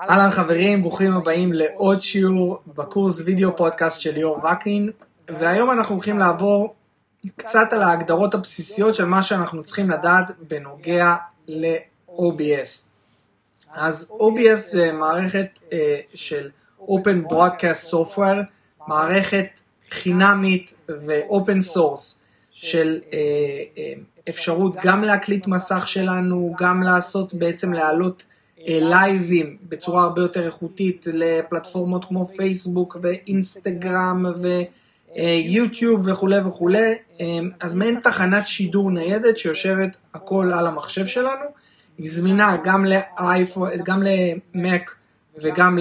אהלן חברים, ברוכים הבאים לעוד שיעור בקורס וידאו פודקאסט של ליאור וקנין והיום אנחנו הולכים לעבור קצת על ההגדרות הבסיסיות של מה שאנחנו צריכים לדעת בנוגע ל-OBS. אז OBS זה מערכת uh, של Open Broadcast Software, מערכת חינמית ו-open source של uh, uh, אפשרות גם להקליט מסך שלנו, גם לעשות בעצם להעלות לייבים בצורה הרבה יותר איכותית לפלטפורמות כמו פייסבוק ואינסטגרם ויוטיוב וכולי וכולי, אז מעין תחנת שידור ניידת שיושבת הכל על המחשב שלנו, היא זמינה גם לאייפון, גם למק וגם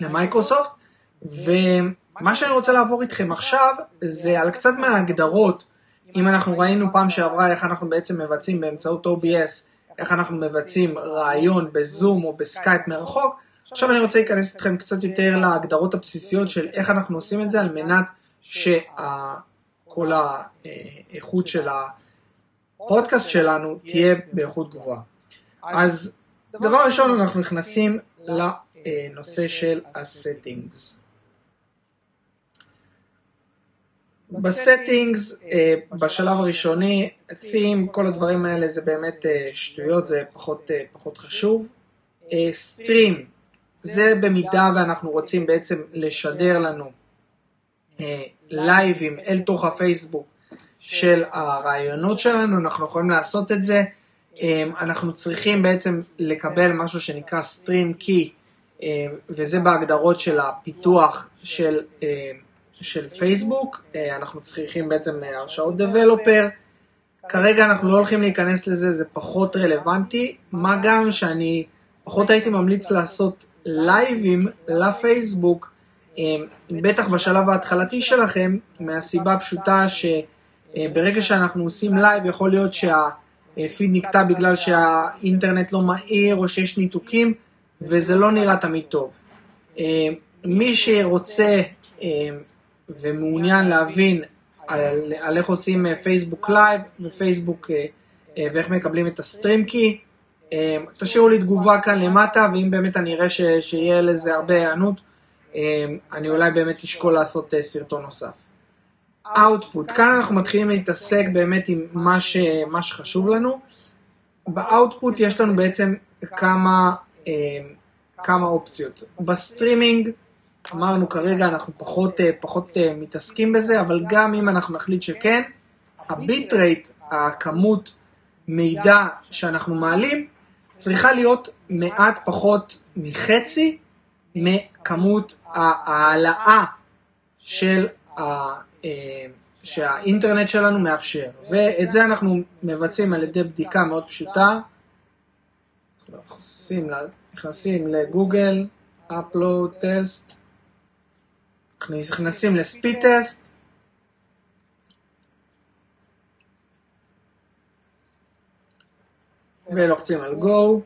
למייקרוסופט, ומה שאני רוצה לעבור איתכם עכשיו זה על קצת מההגדרות, אם אנחנו ראינו פעם שעברה איך אנחנו בעצם מבצעים באמצעות OBS איך אנחנו מבצעים ריאיון בזום או בסקייפ מרחוק. עכשיו אני רוצה להיכנס איתכם קצת יותר להגדרות הבסיסיות של איך אנחנו עושים את זה על מנת שכל האיכות של הפודקאסט שלנו תהיה באיכות גבוהה. אז דבר ראשון אנחנו נכנסים לנושא של ה settings. ב settings, אה, בשלב הראשוני, theme, כל הדברים האלה זה באמת אה, שטויות, זה פחות, אה, חשוב. stream, זה במידה ואנחנו רוצים בעצם לשדר לנו לייבים אל תוך הפייסבוק של הראיונות שלנו, אנחנו יכולים לעשות את זה. אנחנו צריכים בעצם לקבל משהו שנקרא stream key, וזה בהגדרות של הפיתוח של של פייסבוק, אה, אנחנו צריכים בעצם אה, הרשאות developer, כרגע אנחנו לא הולכים להיכנס לזה, זה פחות רלוונטי, מה גם שאני פחות הייתי ממליץ לעשות לייבים לפייסבוק, אה, בטח בשלב ההתחלתי שלכם, מהסיבה הפשוטה שברגע שאנחנו עושים לייב יכול להיות שהפיד נקטע בגלל שהאינטרנט לא מהיר או שיש ניתוקים וזה לא נראה תמיד טוב. מי שרוצה ומעוניין להבין על, על איך עושים אה, Facebook live ופייסבוק אה, אה, ואיך מקבלים את ה stream key, תשאירו לי תגובה כאן למטה, ואם באמת אני אראה ש, שיהיה לזה הרבה היענות, אני אולי באמת אשקול לעשות סרטון נוסף. Output, כאן אנחנו מתחילים להתעסק באמת עם מה, ש, מה שחשוב לנו. ב-output יש לנו בעצם כמה, כמה אופציות. בסטרימינג, אמרנו כרגע אנחנו פחות, אה, פחות אה, מתעסקים בזה, אבל גם אם אנחנו נחליט שכן, ה bit rate, הכמות מידע שאנחנו מעלים, צריכה להיות מעט פחות מחצי מכמות ההעלאה של ה... אה, שהאינטרנט שלנו מאפשר, ואת זה אנחנו מבצעים על ידי בדיקה מאוד פשוטה. נכנסים, נכנסים לגוגל, upload test, נכנסים לספיד טסט. ולוחצים על go.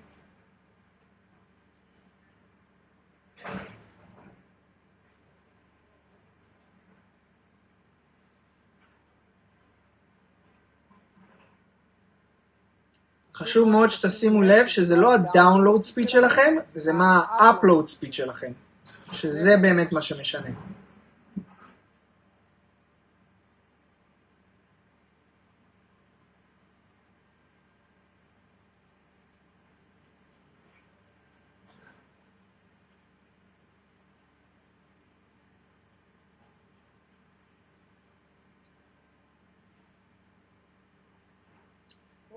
חשוב מאוד שתשימו לב שזה לא ה-download speed שלכם, זה מה ה-upload speed שלכם, שזה באמת מה שמשנה.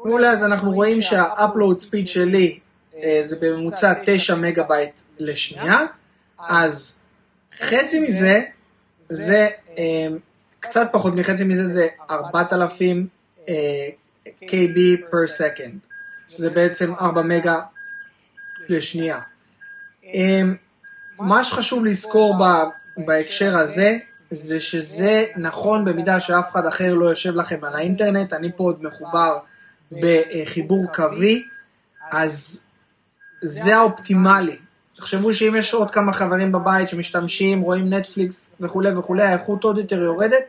מעולה, אז אנחנו רואים שה-upload speed שלי אה, זה בממוצע 9 מגה בייט לשנייה, אז חצי מזה, זה אה, קצת פחות מחצי מזה זה 4,000 אה, KB per second, שזה בעצם 4 מגה לשנייה. מה שחשוב לזכור בהקשר הזה, זה שזה נכון במידה שאף אחד אחר לא יושב לכם על האינטרנט, אני פה עוד מחובר בחיבור קווי, אז זה האופטימלי. תחשבו שאם יש עוד כמה חברים בבית שמשתמשים, רואים נטפליקס וכולי וכולי, האיכות עוד יותר יורדת,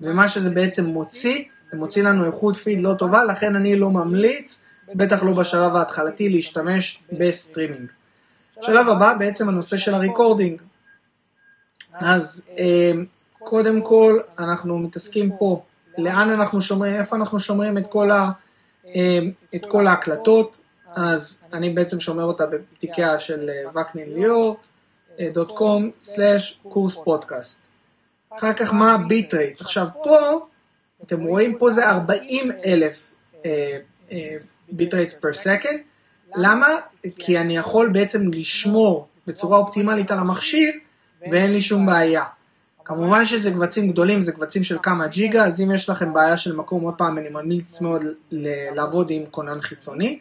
ומה שזה בעצם מוציא, זה מוציא לנו איכות פיד לא טובה, לכן אני לא ממליץ, בטח לא בשלב ההתחלתי, להשתמש בסטרימינג. שלב הבא בעצם הנושא של ה recording. אז אה, קודם כל אנחנו מתעסקים פה לאן אנחנו שומרים, איפה אנחנו שומרים את כל, ה, את כל ההקלטות, אז אני בעצם שומר אותה בתיקיה של וקנין ליאור, dot com slash קורס פודקאסט. אחר כך מה ה bit rate. עכשיו פה, אתם רואים פה זה 40 אלף bit rates per second. למה? כי אני יכול בעצם לשמור בצורה אופטימלית על המכשיר ואין לי שום בעיה. כמובן שזה קבצים גדולים, זה קבצים של כמה ג'יגה, אז אם יש לכם בעיה של מקום, עוד פעם, אני ממליץ מאוד לעבוד עם כונן חיצוני,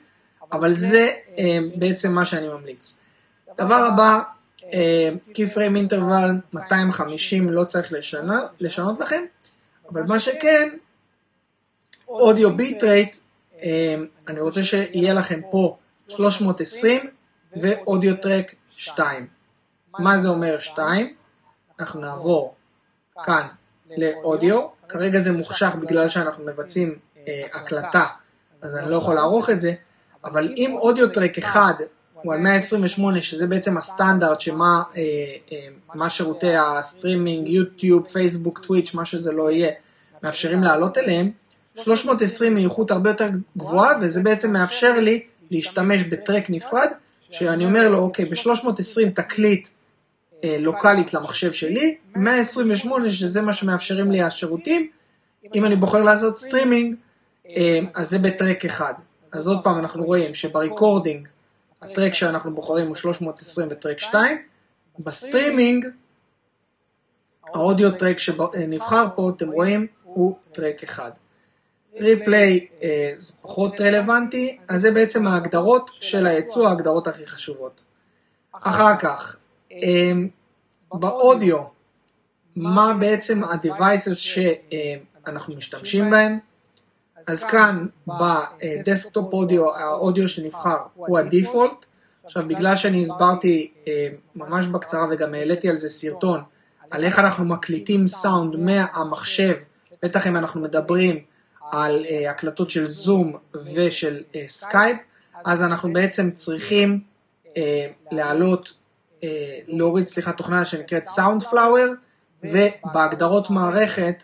אבל זה אה, בעצם מה שאני ממליץ. דבר הבא, קיפריים אינטרוול 250 לא צריך לשנה, לשנות לכם, אבל מה שכן, אודיו ביט רייט, אני רוצה שיהיה לכם פה 320 ו audio track 2. מה זה אומר 2? אנחנו נעבור כאן לאודיו, כרגע זה מוחשך בגלל שאנחנו מבצעים אה, הקלטה, אז אני לא יכול לערוך את זה, אבל אם audio track 1 הוא על 128, שזה בעצם הסטנדרט שמה אה, אה, מה שירותי הסטרימינג, יוטיוב, פייסבוק, טוויץ', מה שזה לא יהיה, מאפשרים לעלות אליהם, 320 היא איכות הרבה יותר גבוהה, וזה בעצם מאפשר לי להשתמש ב track נפרד, שאני אומר לו, אוקיי, ב-320 תקליט לוקאלית למחשב שלי, 128 שזה מה שמאפשרים לי השירותים, אם אני בוחר לעשות סטרימינג, אה, אז זה ב track אחד. אז עוד פעם אנחנו רואים שב recording ה track שאנחנו בוחרים הוא 320 ו track 2, בסטרימינג ה audio track שנבחר פה, אתם רואים, הוא track 1. replay אה, זה פחות רלוונטי, אז זה בעצם ההגדרות של היצוא, ההגדרות הכי חשובות. אחר כך, באודיו, מה בעצם ה-devices שאנחנו משתמשים בהם? אז כאן ב desktop audio, האודיו שנבחר הוא ה default. עכשיו בגלל שאני הסברתי אה, ממש בקצרה וגם העליתי על זה סרטון, על איך אנחנו מקליטים סאונד מהמחשב, בטח אם אנחנו מדברים על אה, הקלטות של זום ושל אה, סקייפ, אז אנחנו בעצם צריכים להעלות, להוריד סליחה תוכנה שנקראת Flower, ובהגדרות מערכת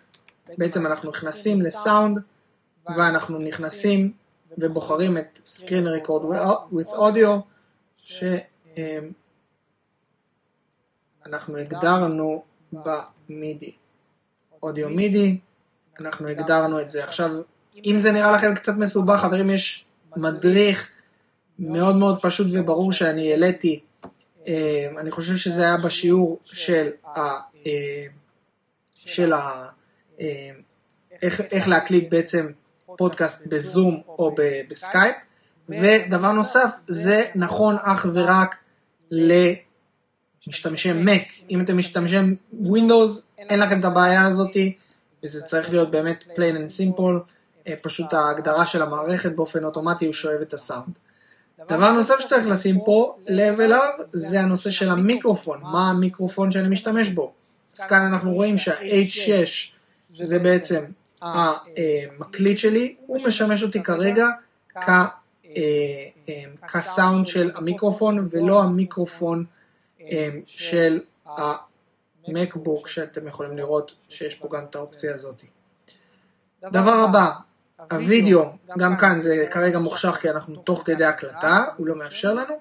בעצם אנחנו נכנסים לסאונד ואנחנו נכנסים ובוחרים את Screen Record with Audio שאנחנו הגדרנו ב MIDI, audio MIDI, אנחנו הגדרנו את זה. עכשיו, אם זה נראה לכם קצת מסובך, חברים, יש מדריך מאוד מאוד פשוט וברור שאני העליתי, אה, אני חושב שזה היה בשיעור של ה... אה, של ה... אה, איך, איך להקליט בעצם פודקאסט בזום או בסקייפ, ודבר נוסף, זה נכון אך ורק למשתמשי Mac. אם אתם משתמשי Windows, אין לכם את הבעיה הזאתי. וזה צריך להיות באמת plain and simple, אה, פשוט ההגדרה של המערכת באופן אוטומטי הוא שואב את הסאונד. דבר נוסף שצריך לשים פה לב אליו זה הנושא של המיקרופון, מה המיקרופון שאני משתמש בו. אז כאן אנחנו רואים שה-H6 שזה בעצם המקליט שלי, הוא משמש אותי כרגע אה, אה, כסאונד של המיקרופון ולא המיקרופון של מקבוק שאתם יכולים לראות שיש פה גם את האופציה הזאת. דבר הבא, הווידאו, גם כאן זה כרגע מוחשך כי אנחנו תוך כדי הקלטה, הוא לא מאפשר לנו,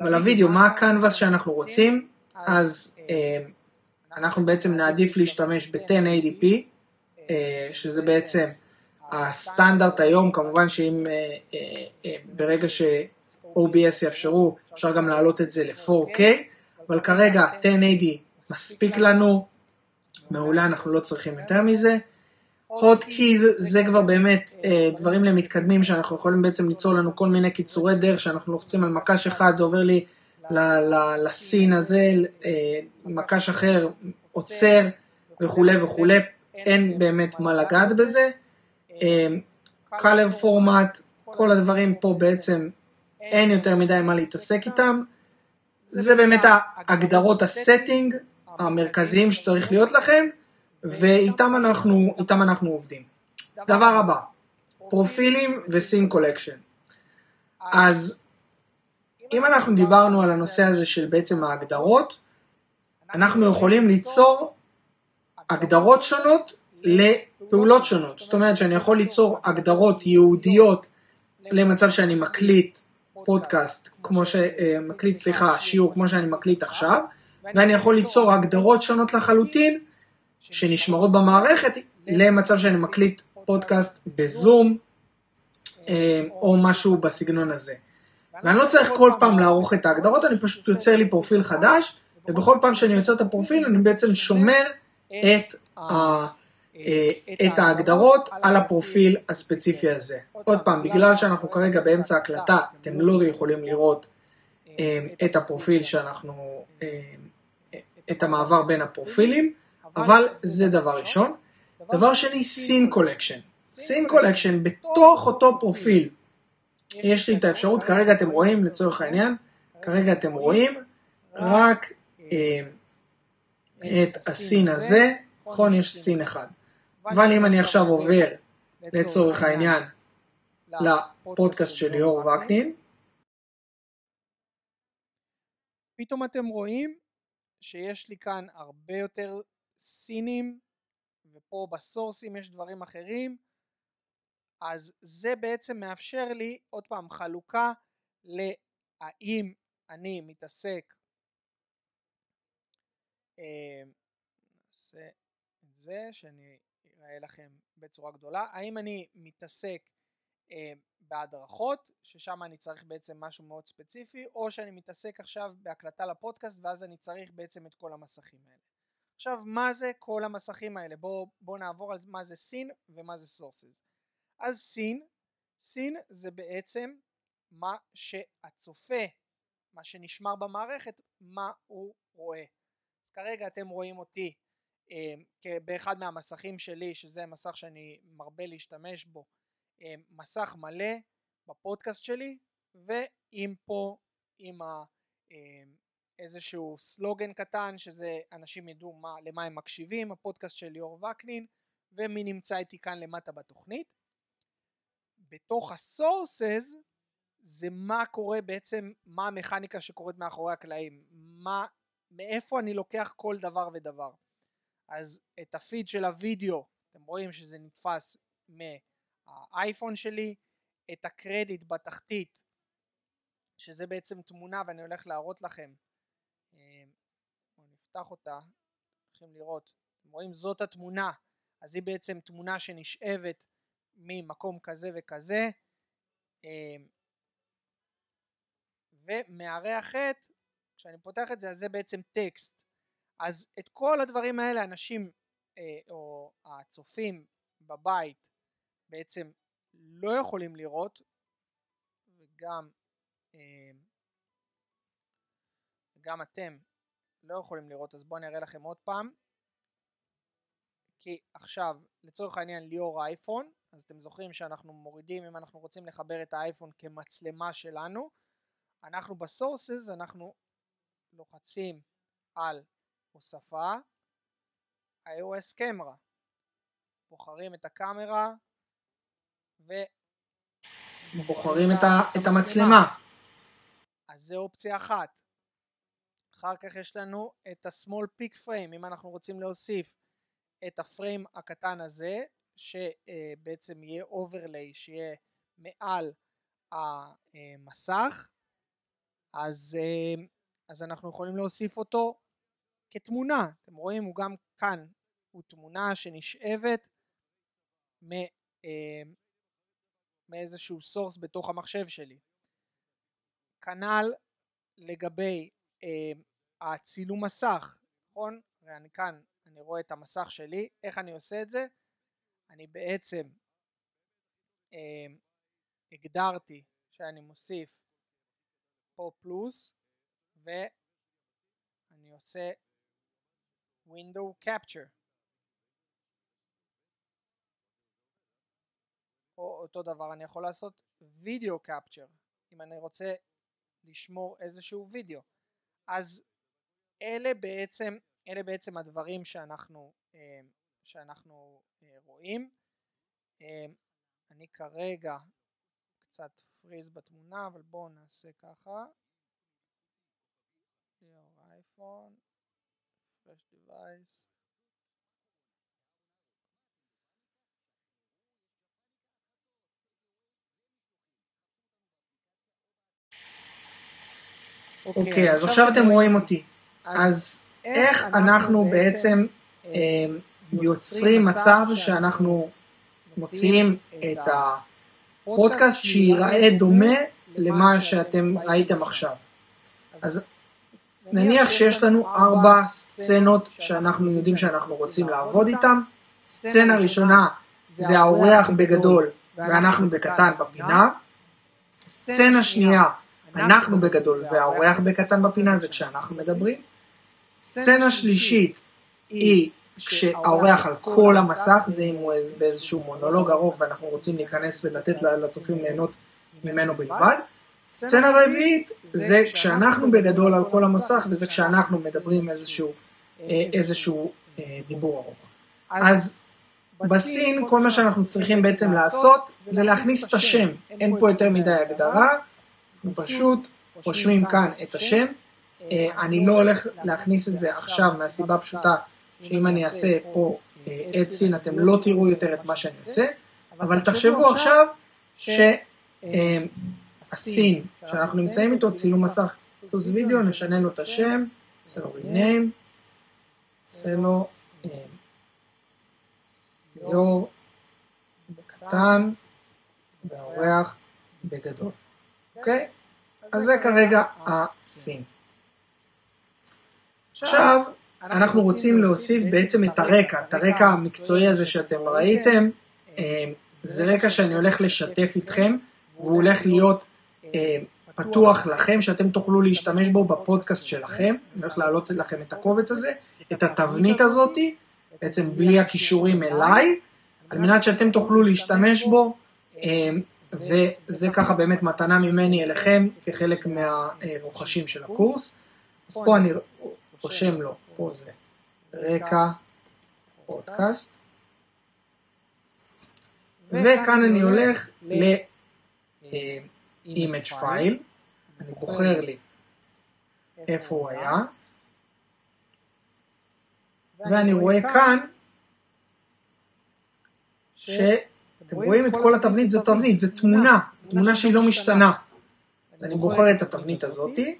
אבל הווידאו, מה הקנבס שאנחנו רוצים, אז אה, אנחנו בעצם נעדיף להשתמש ב-1080p, אה, שזה בעצם הסטנדרט היום, כמובן שאם אה, ברגע ש-OBS יאפשרו, אפשר גם להעלות את זה ל-4K, אבל כרגע 1080 מספיק לנו, מעולה, אנחנו לא צריכים יותר מזה. Keys זה כבר באמת אה, דברים למתקדמים שאנחנו יכולים בעצם ליצור לנו כל מיני קיצורי דרך שאנחנו לוחצים על מקש אחד, זה עובר לי לסין הזה, אה, מקש אחר עוצר וכולי וכולי, אין באמת מה לגעת בזה. אה, color format, כל הדברים פה בעצם אין יותר מדי מה להתעסק איתם. זה באמת ההגדרות ה setting, המרכזיים שצריך להיות לכם, ואיתם אנחנו, אנחנו עובדים. דבר הבא, פרופילים ו scene collection. אז אם אנחנו דיברנו על הנושא הזה של בעצם ההגדרות, אנחנו יכולים ליצור הגדרות שונות לפעולות שונות. זאת אומרת שאני יכול ליצור הגדרות ייעודיות למצב שאני מקליט פודקאסט, כמו ש... אה, מקליט, סליחה, שיעור כמו שאני מקליט עכשיו, ואני יכול ליצור הגדרות שונות לחלוטין שנשמרות במערכת למצב שאני מקליט פודקאסט בזום אה, או משהו בסגנון הזה. ואני לא צריך כל פעם לערוך את ההגדרות, אני פשוט יוצר לי פרופיל חדש, ובכל פעם שאני יוצר את הפרופיל אני בעצם שומר את, ה, אה, את ההגדרות על הפרופיל הספציפי הזה. עוד פעם, בגלל שאנחנו כרגע באמצע הקלטה, אתם לא יכולים לראות אה, את הפרופיל שאנחנו, את המעבר בין הפרופילים, אבל זה דבר ראשון. דבר שני, scene collection. Scene collection בתוך אותו פרופיל. יש לי את האפשרות, כרגע אתם רואים לצורך העניין, כרגע אתם רואים רק אה, את ה scene הזה, נכון יש scene אחד. אבל אם אני עכשיו עובר לצורך העניין לפודקאסט של ליאור וקנין, פתאום אתם רואים שיש לי כאן הרבה יותר סינים ופה בסורסים יש דברים אחרים אז זה בעצם מאפשר לי עוד פעם חלוקה להאם אני מתעסק אה, נעשה את זה שאני אראה לכם בצורה גדולה. האם אני מתעסק אה, בהדרכות ששם אני צריך בעצם משהו מאוד ספציפי או שאני מתעסק עכשיו בהקלטה לפודקאסט ואז אני צריך בעצם את כל המסכים האלה עכשיו מה זה כל המסכים האלה? בואו בוא נעבור על מה זה סין ומה זה סורסס אז סין סין זה בעצם מה שהצופה מה שנשמר במערכת מה הוא רואה. אז כרגע אתם רואים אותי באחד מהמסכים שלי שזה מסך שאני מרבה להשתמש בו אה, מסך מלא בפודקאסט שלי ועם פה עם ה, אה, איזשהו סלוגן קטן שזה אנשים ידעו מה, למה הם מקשיבים הפודקאסט של ליאור וקנין ומי נמצא איתי כאן למטה בתוכנית בתוך הסורסס זה מה קורה בעצם מה המכניקה שקורית מאחורי הקלעים מה מאיפה אני לוקח כל דבר ודבר. אז את הפיד של הוידאו אתם רואים שזה נתפס מהאייפון שלי את הקרדיט בתחתית שזה בעצם תמונה ואני הולך להראות לכם נפתח אותה, צריכים לראות, אתם רואים? זאת התמונה, אז היא בעצם תמונה שנשאבת ממקום כזה וכזה אמ, ומהרי החטא, כשאני פותח את זה אז זה בעצם טקסט. אז את כל הדברים האלה אנשים אה, או הצופים בבית בעצם לא יכולים לראות וגם אמ, גם אתם לא יכולים לראות אז בואו אני אראה לכם עוד פעם. כי עכשיו לצורך העניין ליאור אייפון אז אתם זוכרים שאנחנו מורידים אם אנחנו רוצים לחבר את האייפון כמצלמה שלנו אנחנו בסורסס אנחנו לוחצים על הוספה iOS קמרה בוחרים את הקאמרה ו... בוחרים את. את המצלמה. אז זה אופציה אחת אחר כך יש לנו את ה-small peak frame אם אנחנו רוצים להוסיף את הפריים הקטן הזה שבעצם יהיה overlay שיהיה מעל המסך אז, אז אנחנו יכולים להוסיף אותו כתמונה. אתם רואים הוא גם כאן הוא תמונה שנשאבת מאיזשהו סורס בתוך המחשב שלי. כנ"ל לגבי הצילום מסך, נכון? ואני כאן, אני רואה את המסך שלי, איך אני עושה את זה? אני בעצם אה, הגדרתי שאני מוסיף פה פלוס ואני עושה window capture או אותו דבר אני יכול לעשות וידאו capture אם אני רוצה לשמור איזשהו וידאו אז אלה בעצם, אלה בעצם הדברים שאנחנו, אה, שאנחנו אה, רואים. אה, אני כרגע קצת פריז בתמונה אבל בואו נעשה ככה your iPhone, fresh device. אוקיי, אז עכשיו אתם רואים אותי. אז איך אנחנו בעצם אה, יוצרים מצב שאנחנו מוציאים את הפודקאסט שייראה דומה למה שאתם ראיתם עכשיו. אז נניח שיש לנו ארבע סצנות שאנחנו יודעים שאנחנו רוצים לעבוד איתן. סצנה ראשונה זה האורח בגדול ואנחנו בקטן בפינה. סצנה שנייה, אנחנו בגדול והאורח בקטן בפינה זה כשאנחנו מדברים. סצנה שלישית היא כשהאורח על כל המסך, זה אם הוא באיזשהו מונולוג ארוך ואנחנו רוצים להיכנס ולתת לצופים ליהנות ממנו בלבד. סצנה רביעית זה כשאנחנו בגדול על כל המסך וזה כשאנחנו מדברים איזשהו, איזשהו דיבור ארוך. אז בסין כל מה שאנחנו צריכים בעצם לעשות זה להכניס את השם, אין פה יותר מדי הגדרה, אנחנו פשוט רושמים כאן את השם. אני לא הולך להכניס את זה עכשיו מהסיבה הפשוטה שאם אני אעשה פה את סין אתם לא תראו יותר את מה שאני עושה, אבל תחשבו עכשיו שהסין שאנחנו נמצאים איתו צילום מסך פלוס וידאו, נשנה לו את השם, נעשה לו rename, נעשה לו ליאור בקטן והאורח בגדול, אוקיי? אז זה כרגע הסין. עכשיו אנחנו רוצים להוסיף בעצם את הרקע, את הרקע המקצועי הזה שאתם ראיתם, זה רקע שאני הולך לשתף איתכם, והוא הולך להיות פתוח לכם, שאתם תוכלו להשתמש בו בפודקאסט שלכם, אני הולך להעלות לכם את הקובץ הזה, את התבנית הזאתי, בעצם בלי הכישורים אליי, על מנת שאתם תוכלו להשתמש בו, וזה ככה באמת מתנה ממני אליכם כחלק מהרוכשים של הקורס. אז פה אני רושם לו, פה זה רקע פודקאסט, וכאן אני הולך ל-image file, אני בוחר לי איפה הוא היה, ואני רואה כאן שאתם רואים את כל התבנית, זו תבנית, זו תמונה, תמונה שהיא לא משתנה. אני בוחר את התבנית הזאתי,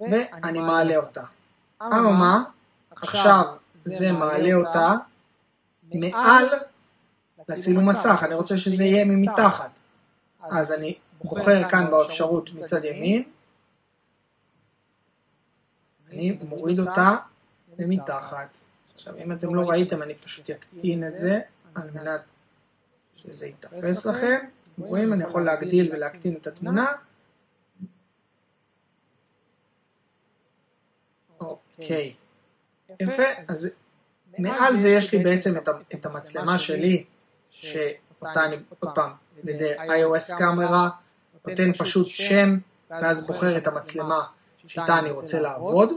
ואני מעלה אותה. אממה, עכשיו זה מעלה אותה מעל לצילום מסך, אני רוצה שזה יהיה ממתחת. אז אני בוחר כאן באפשרות מצד ימין, אני מוריד אותה למתחת. עכשיו אם אתם לא ראיתם אני פשוט אקטין את זה על מנת שזה ייתפס לכם. אתם רואים אני יכול להגדיל ולהקטין את התמונה. אוקיי. יפה, אז מעל זה יש לי בעצם את המצלמה שלי, שאותה אני עוד פעם, על ידי iOS קאמרה, נותן פשוט שם, ואז בוחר את המצלמה שאיתה אני רוצה לעבוד,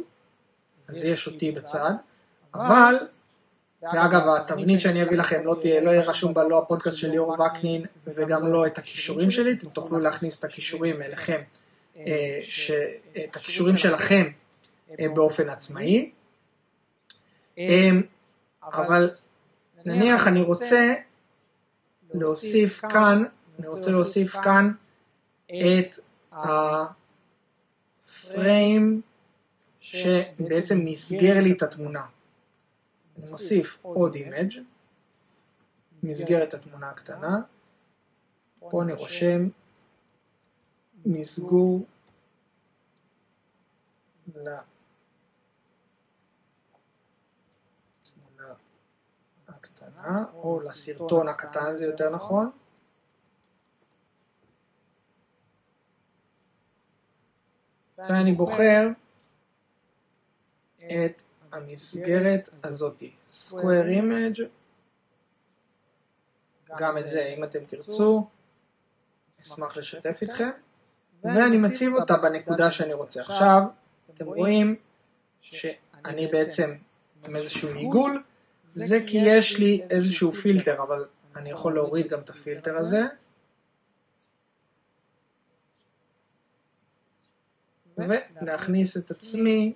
אז יש אותי בצד, אבל, ואגב התבנית שאני אביא לכם לא תהיה, לא יהיה רשום בה לא הפודקאסט של ליאור וקנין וגם לא את הכישורים שלי, אתם תוכלו להכניס את הכישורים אליכם, את הכישורים שלכם באופן עצמאי, אבל נניח אני רוצה להוסיף כאן, אני רוצה להוסיף כאן את הפריים שבעצם מסגר לי את התמונה. אני מוסיף עוד image, מסגר את התמונה הקטנה, פה אני רושם מסגור לתמונה הקטנה, או לסרטון הקטן זה יותר נכון. ואני בוחר את המסגרת הזאתי, square image, גם את זה אם אתם תרצו, אשמח לשתף איתכם, ואני מציב אותה בנקודה שאני רוצה. עכשיו, אתם רואים שאני בעצם עם איזשהו עיגול, זה כי יש לי איזשהו פילטר, אבל אני יכול להוריד גם את הפילטר הזה. ולהכניס את עצמי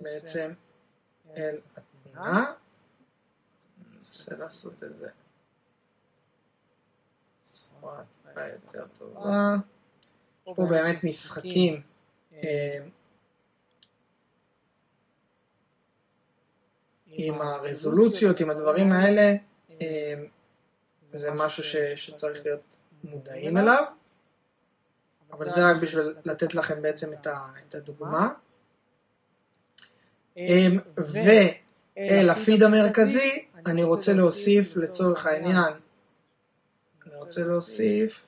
בעצם אל התמונה. ננסה לעשות את זה בצורה טיפה יותר טובה. פה באמת משחקים אה, עם הרזולוציות, עם הדברים האלה, אה, זה משהו ש, שצריך להיות מודעים אליו, אבל זה רק בשביל לתת לכם בעצם את הדוגמה. אה, ואל הפיד המרכזי אני רוצה להוסיף לצורך העניין, אני רוצה להוסיף,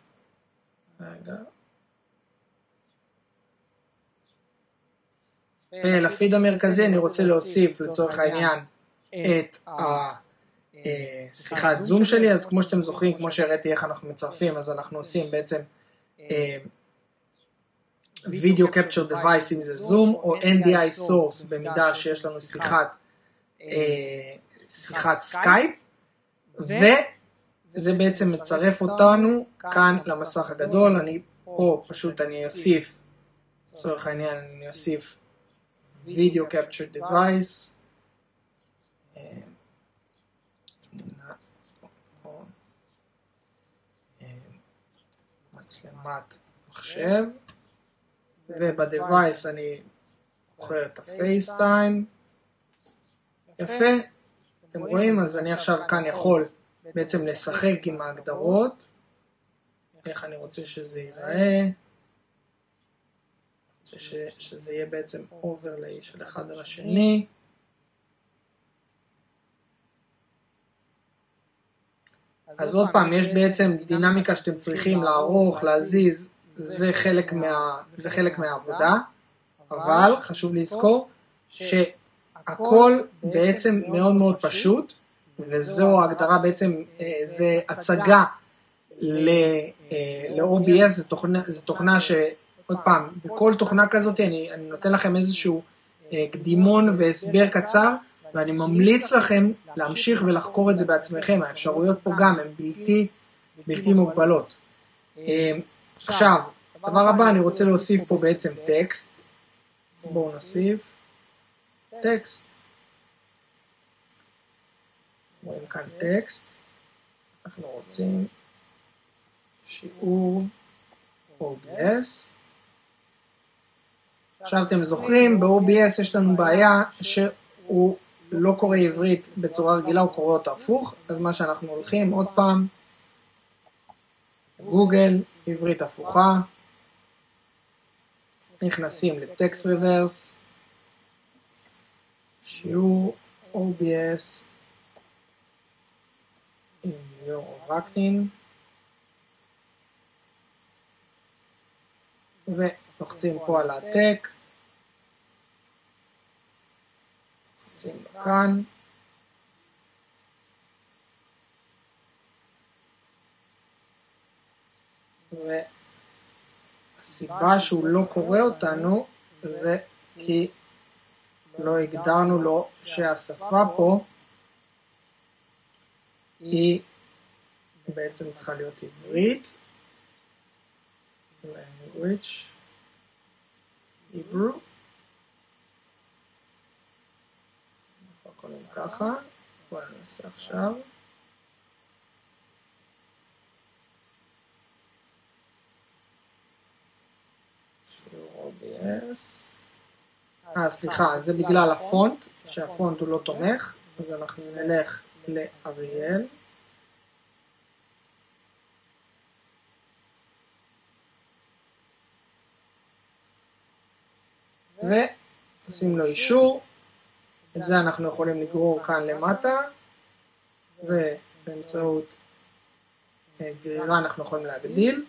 רגע, ולפיד המרכזי אני רוצה להוסיף לצורך העניין את השיחת זום שלי, אז כמו שאתם זוכרים, כמו שהראיתי איך אנחנו מצרפים, אז אנחנו עושים בעצם video capture device אם זה זום, או NDI source במידה שיש לנו שיחת, שיחת סקייפ, וזה בעצם מצרף אותנו כאן למסך הגדול, אני פה פשוט אני אוסיף, לצורך העניין אני אוסיף video capture device, מצלמת מחשב, וב device אני בוחר את ה FaceTime, יפה, אתם רואים? אז אני עכשיו כאן יכול בעצם לשחק עם ההגדרות, איך אני רוצה שזה ייראה. ש, שזה יהיה בעצם overlay של אחד על השני. אז עוד פעם, יש בעצם דינמיקה שאתם צריכים לערוך, להזיז, זה חלק, מה, זה חלק מהעבודה, אבל חשוב לזכור שהכל בעצם מאוד מאוד פשוט, וזו ההגדרה בעצם, אה, זה הצגה ל-OBS, זו תוכנה, תוכנה ש... עוד פעם, בכל תוכנה כזאת אני, אני נותן לכם איזשהו אה, קדימון והסבר קצר, ואני ממליץ לכם להמשיך ולחקור את זה בעצמכם, האפשרויות פה גם הן בלתי, בלתי מוגבלות. עכשיו, דבר הבא, אני רוצה להוסיף פה בעצם טקסט, בואו נוסיף טקסט. רואים כאן טקסט, אנחנו רוצים שיעור OBS. עכשיו אתם זוכרים, ב-OBS יש לנו בעיה שהוא לא קורא עברית בצורה רגילה, הוא קורא אותה הפוך, אז מה שאנחנו הולכים, עוד פעם, גוגל, עברית הפוכה, נכנסים לטקסט רוורס, שיעור OBS עם ליאור וקנין, לוחצים פה על העתק, לוחצים כאן, והסיבה שהוא לא קורא אותנו זה כי לא הגדרנו לו שהשפה פה היא בעצם צריכה להיות עברית, language Hebrew. קוראים ככה, בואו נעשה עכשיו. OBS. אה, סליחה, זה בגלל הפונט, שהפונט הוא לא תומך, אז אנחנו נלך לאריאל. ועושים לו אישור, את זה אנחנו יכולים לגרור כאן למטה, ובאמצעות אה, גרירה אנחנו יכולים להגדיל,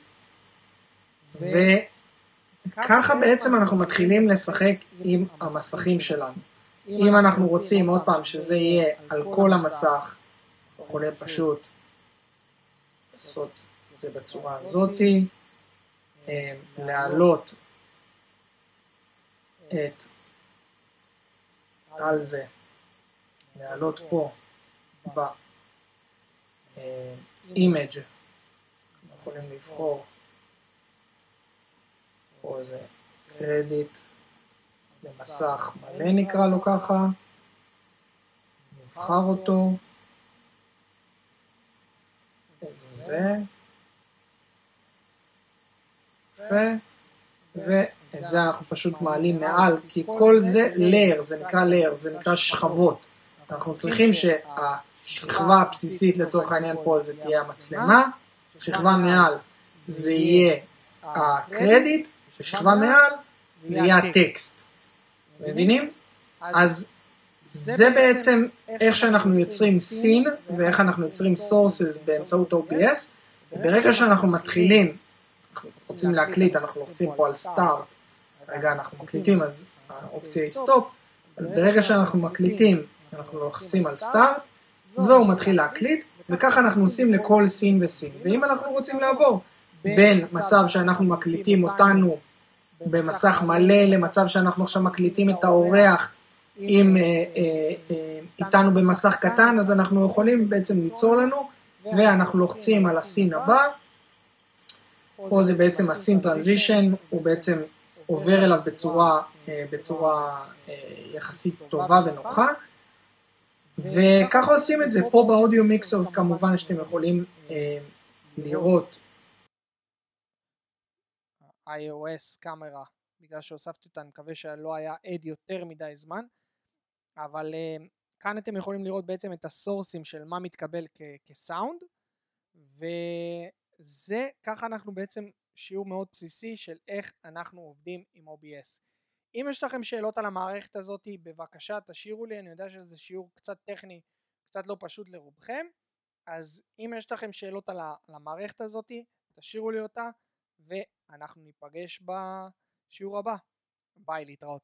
וככה בעצם אנחנו מתחילים לשחק עם המסכים שלנו. אם אנחנו רוצים עוד פעם שזה יהיה על כל המסך, אנחנו יכולים פשוט לעשות את זה בצורה הזאתי, אה, להעלות את על זה, להעלות פה ב-image, יכולים לבחור פה זה קרדיט למסך מלא נקרא לו ככה, נבחר אותו, איזה זה, יפה, ואת זה אנחנו פשוט מעלים מעל, כי כל זה layer, זה נקרא layer, זה נקרא שכבות. אנחנו צריכים שהשכבה הבסיסית לצורך העניין פה זה תהיה המצלמה, שכבה מעל זה יהיה הקרדיט, ושכבה מעל זה יהיה הטקסט. מבינים? אז זה בעצם איך שאנחנו יוצרים סין ואיך אנחנו יוצרים sources באמצעות OBS. ברגע שאנחנו מתחילים, אנחנו רוצים להקליט, אנחנו לוחצים פה על start, כרגע אנחנו מקליטים אז האופציה היא stop, אבל ברגע שאנחנו מקליטים אנחנו לוחצים על start והוא מתחיל להקליט וככה אנחנו עושים לכל סין וסין. ואם אנחנו רוצים לעבור בין מצב שאנחנו מקליטים אותנו במסך מלא למצב שאנחנו עכשיו מקליטים את האורח עם, אה, אה, אה, איתנו במסך קטן, אז אנחנו יכולים בעצם ליצור לנו, ואנחנו לוחצים על הסין הבא, פה זה בעצם הסין טרנזישן, הוא בעצם עובר אליו בצורה, בצורה יחסית טובה ונוחה, וככה עושים את זה, פה באודיו מיקסרס כמובן שאתם יכולים לראות iOS קאמרה, בגלל שהוספתי אותה, אני מקווה שלא היה עד יותר מדי זמן, אבל uh, כאן אתם יכולים לראות בעצם את הסורסים של מה מתקבל כ- כסאונד, וזה, ככה אנחנו בעצם שיעור מאוד בסיסי של איך אנחנו עובדים עם OBS. אם יש לכם שאלות על המערכת הזאת, בבקשה תשאירו לי, אני יודע שזה שיעור קצת טכני, קצת לא פשוט לרובכם, אז אם יש לכם שאלות על המערכת הזאת, תשאירו לי אותה, ואנחנו ניפגש בשיעור הבא. ביי, להתראות.